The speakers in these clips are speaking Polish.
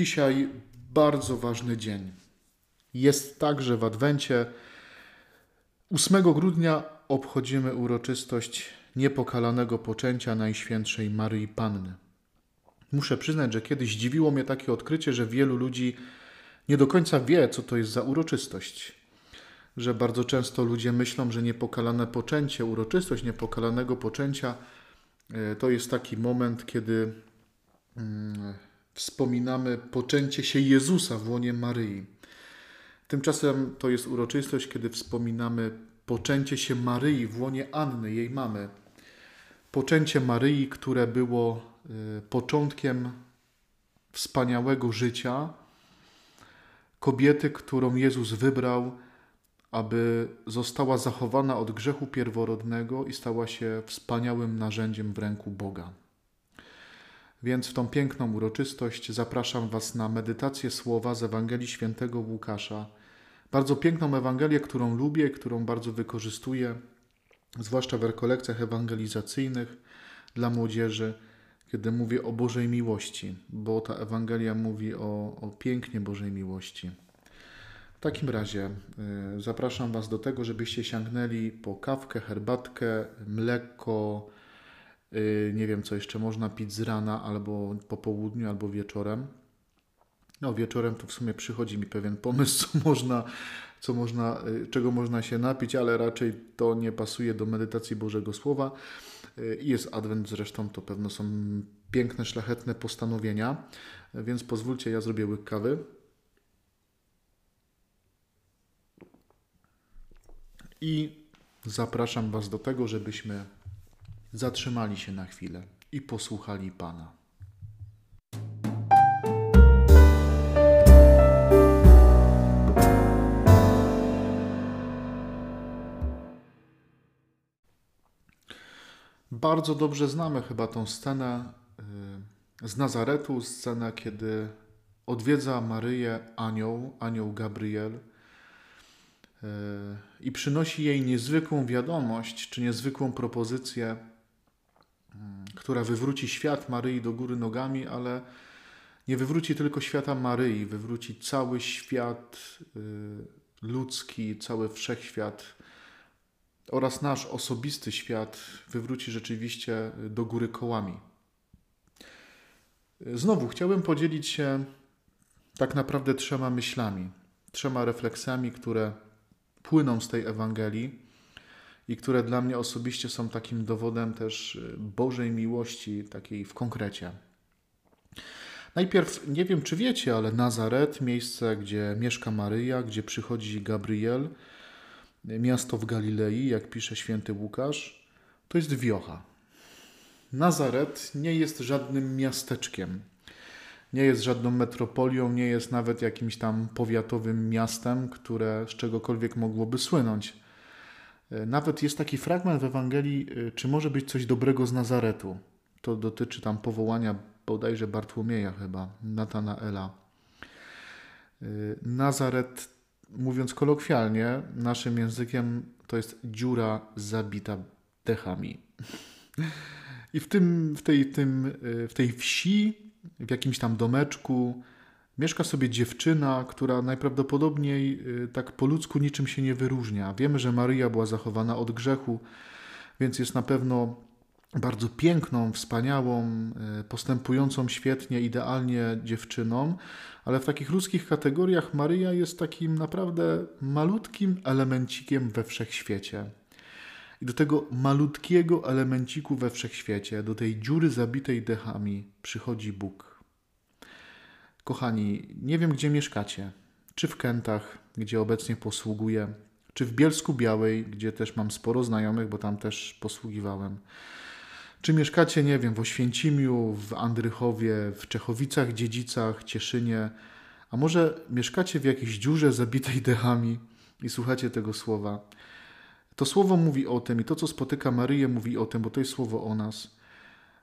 Dzisiaj bardzo ważny dzień. Jest tak, że w Adwencie 8 grudnia obchodzimy uroczystość niepokalanego poczęcia Najświętszej Maryi Panny. Muszę przyznać, że kiedyś zdziwiło mnie takie odkrycie, że wielu ludzi nie do końca wie, co to jest za uroczystość. Że bardzo często ludzie myślą, że niepokalane poczęcie, uroczystość niepokalanego poczęcia e, to jest taki moment, kiedy mm, wspominamy poczęcie się Jezusa w łonie Maryi. Tymczasem to jest uroczystość, kiedy wspominamy poczęcie się Maryi w łonie Anny, jej mamy. Poczęcie Maryi, które było y, początkiem wspaniałego życia kobiety, którą Jezus wybrał, aby została zachowana od grzechu pierworodnego i stała się wspaniałym narzędziem w ręku Boga. Więc w tą piękną uroczystość zapraszam Was na medytację słowa z Ewangelii Świętego Łukasza. Bardzo piękną Ewangelię, którą lubię, którą bardzo wykorzystuję, zwłaszcza w rekolekcjach ewangelizacyjnych dla młodzieży, kiedy mówię o Bożej miłości, bo ta Ewangelia mówi o, o pięknie Bożej miłości. W takim razie y, zapraszam Was do tego, żebyście sięgnęli po kawkę, herbatkę, mleko, nie wiem, co jeszcze można pić z rana, albo po południu, albo wieczorem. No, wieczorem to w sumie przychodzi mi pewien pomysł, co można, co można, y, czego można się napić, ale raczej to nie pasuje do medytacji Bożego Słowa. Y, jest Adwent zresztą, to pewno są piękne, szlachetne postanowienia, więc pozwólcie, ja zrobię łyk kawy. I zapraszam Was do tego, żebyśmy zatrzymali się na chwilę i posłuchali Pana. Bardzo dobrze znamy chyba tą scenę y, z Nazaretu, scenę, kiedy odwiedza Maryję anioł, anioł Gabriel y, i przynosi jej niezwykłą wiadomość, czy niezwykłą propozycję która wywróci świat Maryi do góry nogami, ale nie wywróci tylko świata Maryi, wywróci cały świat y, ludzki, cały wszechświat oraz nasz osobisty świat wywróci rzeczywiście do góry kołami. Znowu chciałbym podzielić się tak naprawdę trzema myślami, trzema refleksjami, które płyną z tej Ewangelii i które dla mnie osobiście są takim dowodem też y, Bożej miłości, takiej w konkrecie. Najpierw, nie wiem czy wiecie, ale Nazaret, miejsce, gdzie mieszka Maryja, gdzie przychodzi Gabriel, miasto w Galilei, jak pisze święty Łukasz, to jest wiocha. Nazaret nie jest żadnym miasteczkiem, nie jest żadną metropolią, nie jest nawet jakimś tam powiatowym miastem, które z czegokolwiek mogłoby słynąć. E, nawet jest taki fragment w Ewangelii, e, czy może być coś dobrego z Nazaretu. To dotyczy tam powołania bodajże Bartłomieja chyba, Natanaela. E, Nazaret, mówiąc kolokwialnie, naszym językiem to jest dziura zabita dechami. I w, tym, w, tej, tym, w tej wsi, w jakimś tam domeczku, Mieszka sobie dziewczyna, która najprawdopodobniej y, tak po ludzku niczym się nie wyróżnia. Wiemy, że Maryja była zachowana od grzechu, więc jest na pewno bardzo piękną, wspaniałą, y, postępującą świetnie, idealnie dziewczyną, ale w takich ludzkich kategoriach Maryja jest takim naprawdę malutkim elemencikiem we wszechświecie. I do tego malutkiego elemenciku we wszechświecie, do tej dziury zabitej dechami przychodzi Bóg. Kochani, nie wiem gdzie mieszkacie. Czy w Kętach, gdzie obecnie posługuję, czy w Bielsku Białej, gdzie też mam sporo znajomych, bo tam też posługiwałem. Czy mieszkacie, nie wiem, w Oświęcimiu, w Andrychowie, w Czechowicach, Dziedzicach, Cieszynie, a może mieszkacie w jakiejś dziurze zabitej dechami i słuchacie tego słowa. To słowo mówi o tym i to, co spotyka Maryję, mówi o tym, bo to jest słowo o nas,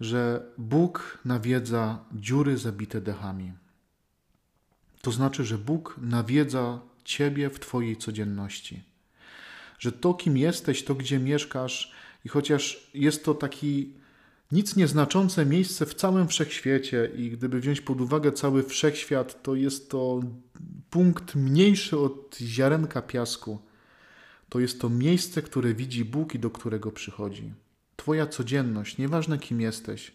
że Bóg nawiedza dziury zabite dechami. To znaczy, że Bóg nawiedza Ciebie w Twojej codzienności. Że to, kim jesteś, to, gdzie mieszkasz, i chociaż jest to taki, nic nieznaczące miejsce w całym wszechświecie i gdyby wziąć pod uwagę cały wszechświat, to jest to punkt mniejszy od ziarenka piasku. To jest to miejsce, które widzi Bóg i do którego przychodzi. Twoja codzienność, nieważne kim jesteś,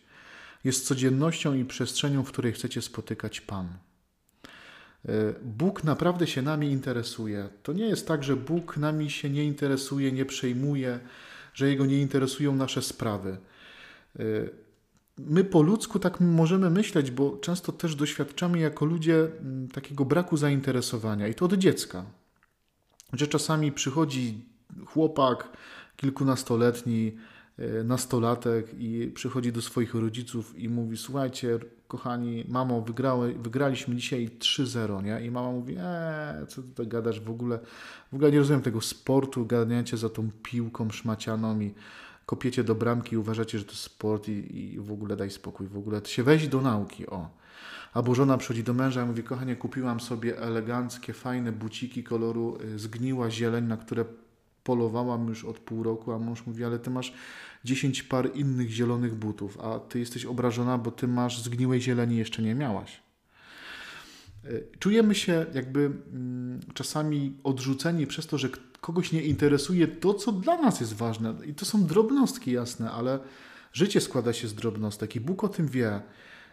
jest codziennością i przestrzenią, w której chcecie spotykać Pan. E, Bóg naprawdę się nami interesuje. To nie jest tak, że Bóg nami się nie interesuje, nie przejmuje, że Jego nie interesują nasze sprawy. E, my po ludzku tak możemy myśleć, bo często też doświadczamy jako ludzie mm, takiego braku zainteresowania i to od dziecka. Że czasami przychodzi chłopak kilkunastoletni, nastolatek i przychodzi do swoich rodziców i mówi: Słuchajcie, kochani, mamo, wygrały, wygraliśmy dzisiaj 3-0, nie? I mama mówi, eee, co ty gadasz w ogóle, w ogóle nie rozumiem tego sportu, ganiacie za tą piłką szmacianą i kopiecie do bramki i uważacie, że to sport i, i w ogóle daj spokój, w ogóle się weź do nauki, o. Albo żona przychodzi do męża i mówi, kochanie, kupiłam sobie eleganckie, fajne buciki koloru y, zgniła zieleń, na które polowałam już od pół roku, a mąż mówi, ale ty masz 10 par innych zielonych butów, a ty jesteś obrażona, bo ty masz zgniłej zieleni jeszcze nie miałaś. E, czujemy się jakby mm, czasami odrzuceni przez to, że kogoś nie interesuje to, co dla nas jest ważne. I to są drobnostki jasne, ale życie składa się z drobnostek i Bóg o tym wie.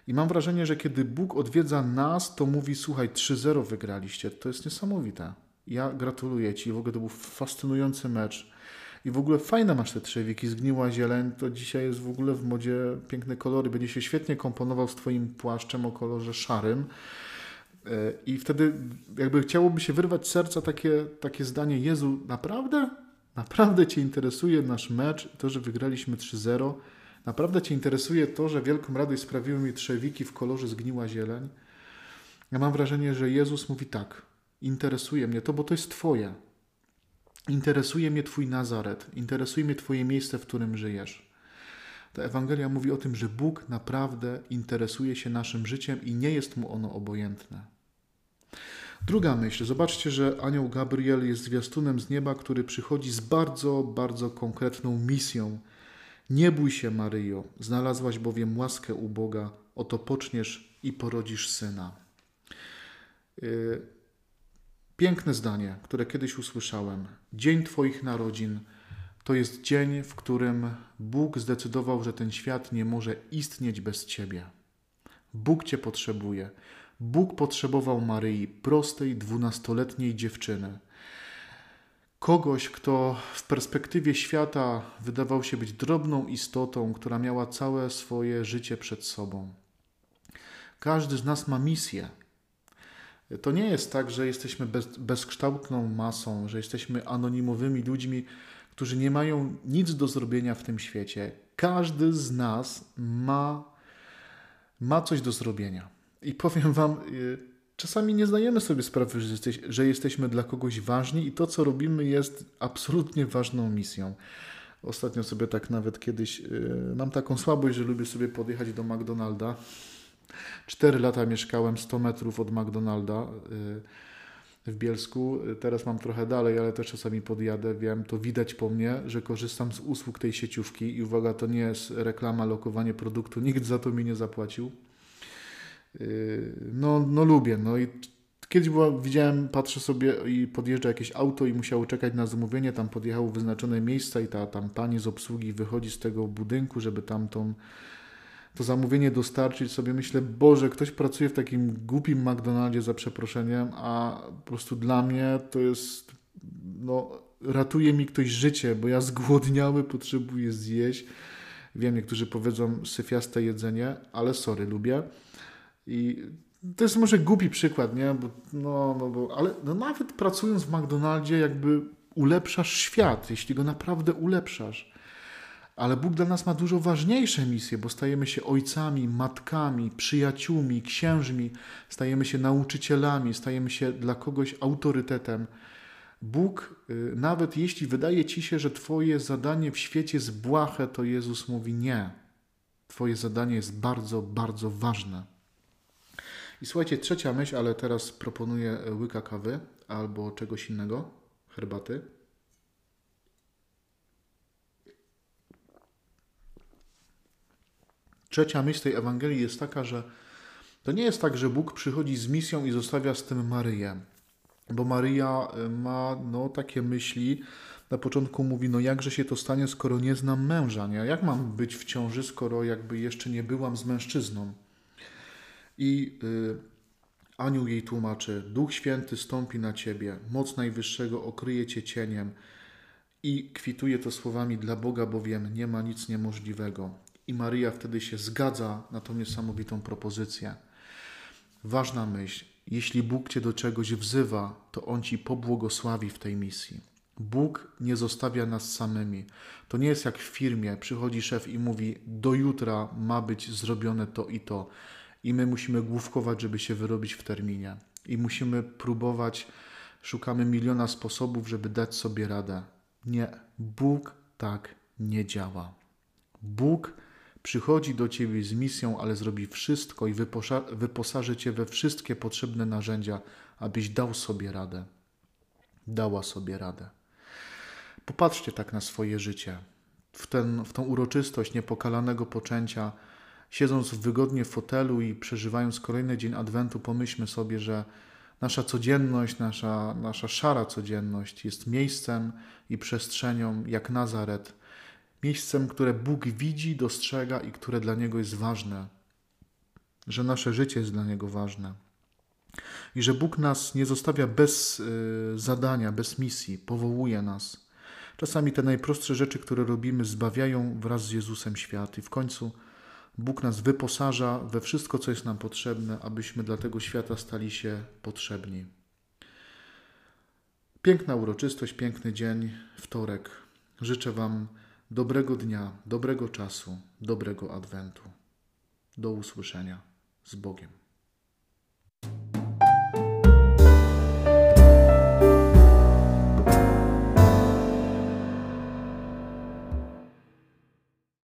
I mam wrażenie, że kiedy Bóg odwiedza nas, to mówi: Słuchaj, 3-0 wygraliście. To jest niesamowite. Ja gratuluję Ci. W ogóle to był fascynujący mecz. I w ogóle fajne masz te trzewiki, zgniła zieleń, to dzisiaj jest w ogóle w modzie piękne kolory. Będzie się świetnie komponował z Twoim płaszczem o kolorze szarym. E, I wtedy jakby chciałoby się wyrwać z serca takie, takie zdanie, Jezu, naprawdę? Naprawdę Cię interesuje nasz mecz, to, że wygraliśmy 3-0? Naprawdę Cię interesuje to, że wielką radość sprawiły mi trzewiki w kolorze zgniła zieleń? Ja mam wrażenie, że Jezus mówi tak, interesuje mnie to, bo to jest Twoje. Interesuje mnie Twój Nazaret, interesuje mnie Twoje miejsce, w którym żyjesz. Ta Ewangelia mówi o tym, że Bóg naprawdę interesuje się naszym życiem i nie jest mu ono obojętne. Druga myśl. Zobaczcie, że anioł Gabriel jest zwiastunem z nieba, który przychodzi z bardzo, bardzo konkretną misją. Nie bój się, Maryjo, znalazłaś bowiem łaskę u Boga, oto poczniesz i porodzisz syna. Yy, Piękne zdanie, które kiedyś usłyszałem. Dzień Twoich narodzin to jest dzień, w którym Bóg zdecydował, że ten świat nie może istnieć bez Ciebie. Bóg Cię potrzebuje. Bóg potrzebował Maryi, prostej, dwunastoletniej dziewczyny. Kogoś, kto w perspektywie świata wydawał się być drobną istotą, która miała całe swoje życie przed sobą. Każdy z nas ma misję to nie jest tak, że jesteśmy bez, bezkształtną masą, że jesteśmy anonimowymi ludźmi, którzy nie mają nic do zrobienia w tym świecie. Każdy z nas ma, ma coś do zrobienia. I powiem Wam, y, czasami nie zdajemy sobie sprawy, że, jesteś, że jesteśmy dla kogoś ważni i to, co robimy, jest absolutnie ważną misją. Ostatnio sobie tak nawet kiedyś, yy, mam taką słabość, że lubię sobie podjechać do McDonalda 4 lata mieszkałem 100 metrów od McDonalda y, w Bielsku. Teraz mam trochę dalej, ale też czasami podjadę. Wiem, to widać po mnie, że korzystam z usług tej sieciówki. I uwaga, to nie jest reklama, lokowanie produktu. Nikt za to mi nie zapłacił. Y, no, no lubię. No i Kiedyś była, widziałem, patrzę sobie i podjeżdża jakieś auto i musiało czekać na zamówienie, tam podjechało wyznaczone miejsca i ta tam pani z obsługi wychodzi z tego budynku, żeby tam tą to zamówienie dostarczyć, sobie myślę, Boże, ktoś pracuje w takim głupim McDonaldzie za przeproszeniem, a po prostu dla mnie to jest, no, ratuje mi ktoś życie, bo ja zgłodniały potrzebuję zjeść. Wiem, niektórzy powiedzą syfiaste jedzenie, ale sorry, lubię. I to jest może głupi przykład, nie? Bo, no, no, bo, ale no, nawet pracując w McDonaldzie, jakby ulepszasz świat, jeśli go naprawdę ulepszasz. Ale Bóg dla nas ma dużo ważniejsze misje, bo stajemy się ojcami, matkami, przyjaciółmi, księżmi, stajemy się nauczycielami, stajemy się dla kogoś autorytetem. Bóg, y, nawet jeśli wydaje ci się, że Twoje zadanie w świecie jest błahe, to Jezus mówi nie. Twoje zadanie jest bardzo, bardzo ważne. I słuchajcie, trzecia myśl, ale teraz proponuję łyka kawy albo czegoś innego, herbaty. Trzecia myśl tej Ewangelii jest taka, że to nie jest tak, że Bóg przychodzi z misją i zostawia z tym Maryję. Bo Maryja y, ma no, takie myśli, na początku mówi, no jakże się to stanie, skoro nie znam męża, nie? Jak mam być w ciąży, skoro jakby jeszcze nie byłam z mężczyzną? I y, anioł jej tłumaczy, Duch Święty stąpi na ciebie, moc Najwyższego okryje cię cieniem i kwituje to słowami dla Boga, bowiem nie ma nic niemożliwego. I Maryja wtedy się zgadza na tą niesamowitą propozycję. Ważna myśl, jeśli Bóg cię do czegoś wzywa, to On ci pobłogosławi w tej misji. Bóg nie zostawia nas samymi. To nie jest jak w firmie. Przychodzi szef i mówi: Do jutra ma być zrobione to i to. I my musimy główkować, żeby się wyrobić w terminie. I musimy próbować, szukamy miliona sposobów, żeby dać sobie radę. Nie, Bóg tak nie działa. Bóg przychodzi do ciebie z misją, ale zrobi wszystko i wyposaży cię we wszystkie potrzebne narzędzia, abyś dał sobie radę. Dała sobie radę. Popatrzcie tak na swoje życie, w, ten, w tą uroczystość niepokalanego poczęcia. Siedząc wygodnie w fotelu i przeżywając kolejny dzień Adwentu, pomyślmy sobie, że nasza codzienność, nasza, nasza szara codzienność jest miejscem i przestrzenią jak Nazaret, miejscem, które Bóg widzi, dostrzega i które dla Niego jest ważne, że nasze życie jest dla Niego ważne. I że Bóg nas nie zostawia bez y, zadania, bez misji, powołuje nas. Czasami te najprostsze rzeczy, które robimy, zbawiają wraz z Jezusem świat i w końcu Bóg nas wyposaża we wszystko, co jest nam potrzebne, abyśmy dla tego świata stali się potrzebni. Piękna uroczystość, piękny dzień, wtorek. Życzę Wam dobrego dnia, dobrego czasu, dobrego adwentu. Do usłyszenia z Bogiem.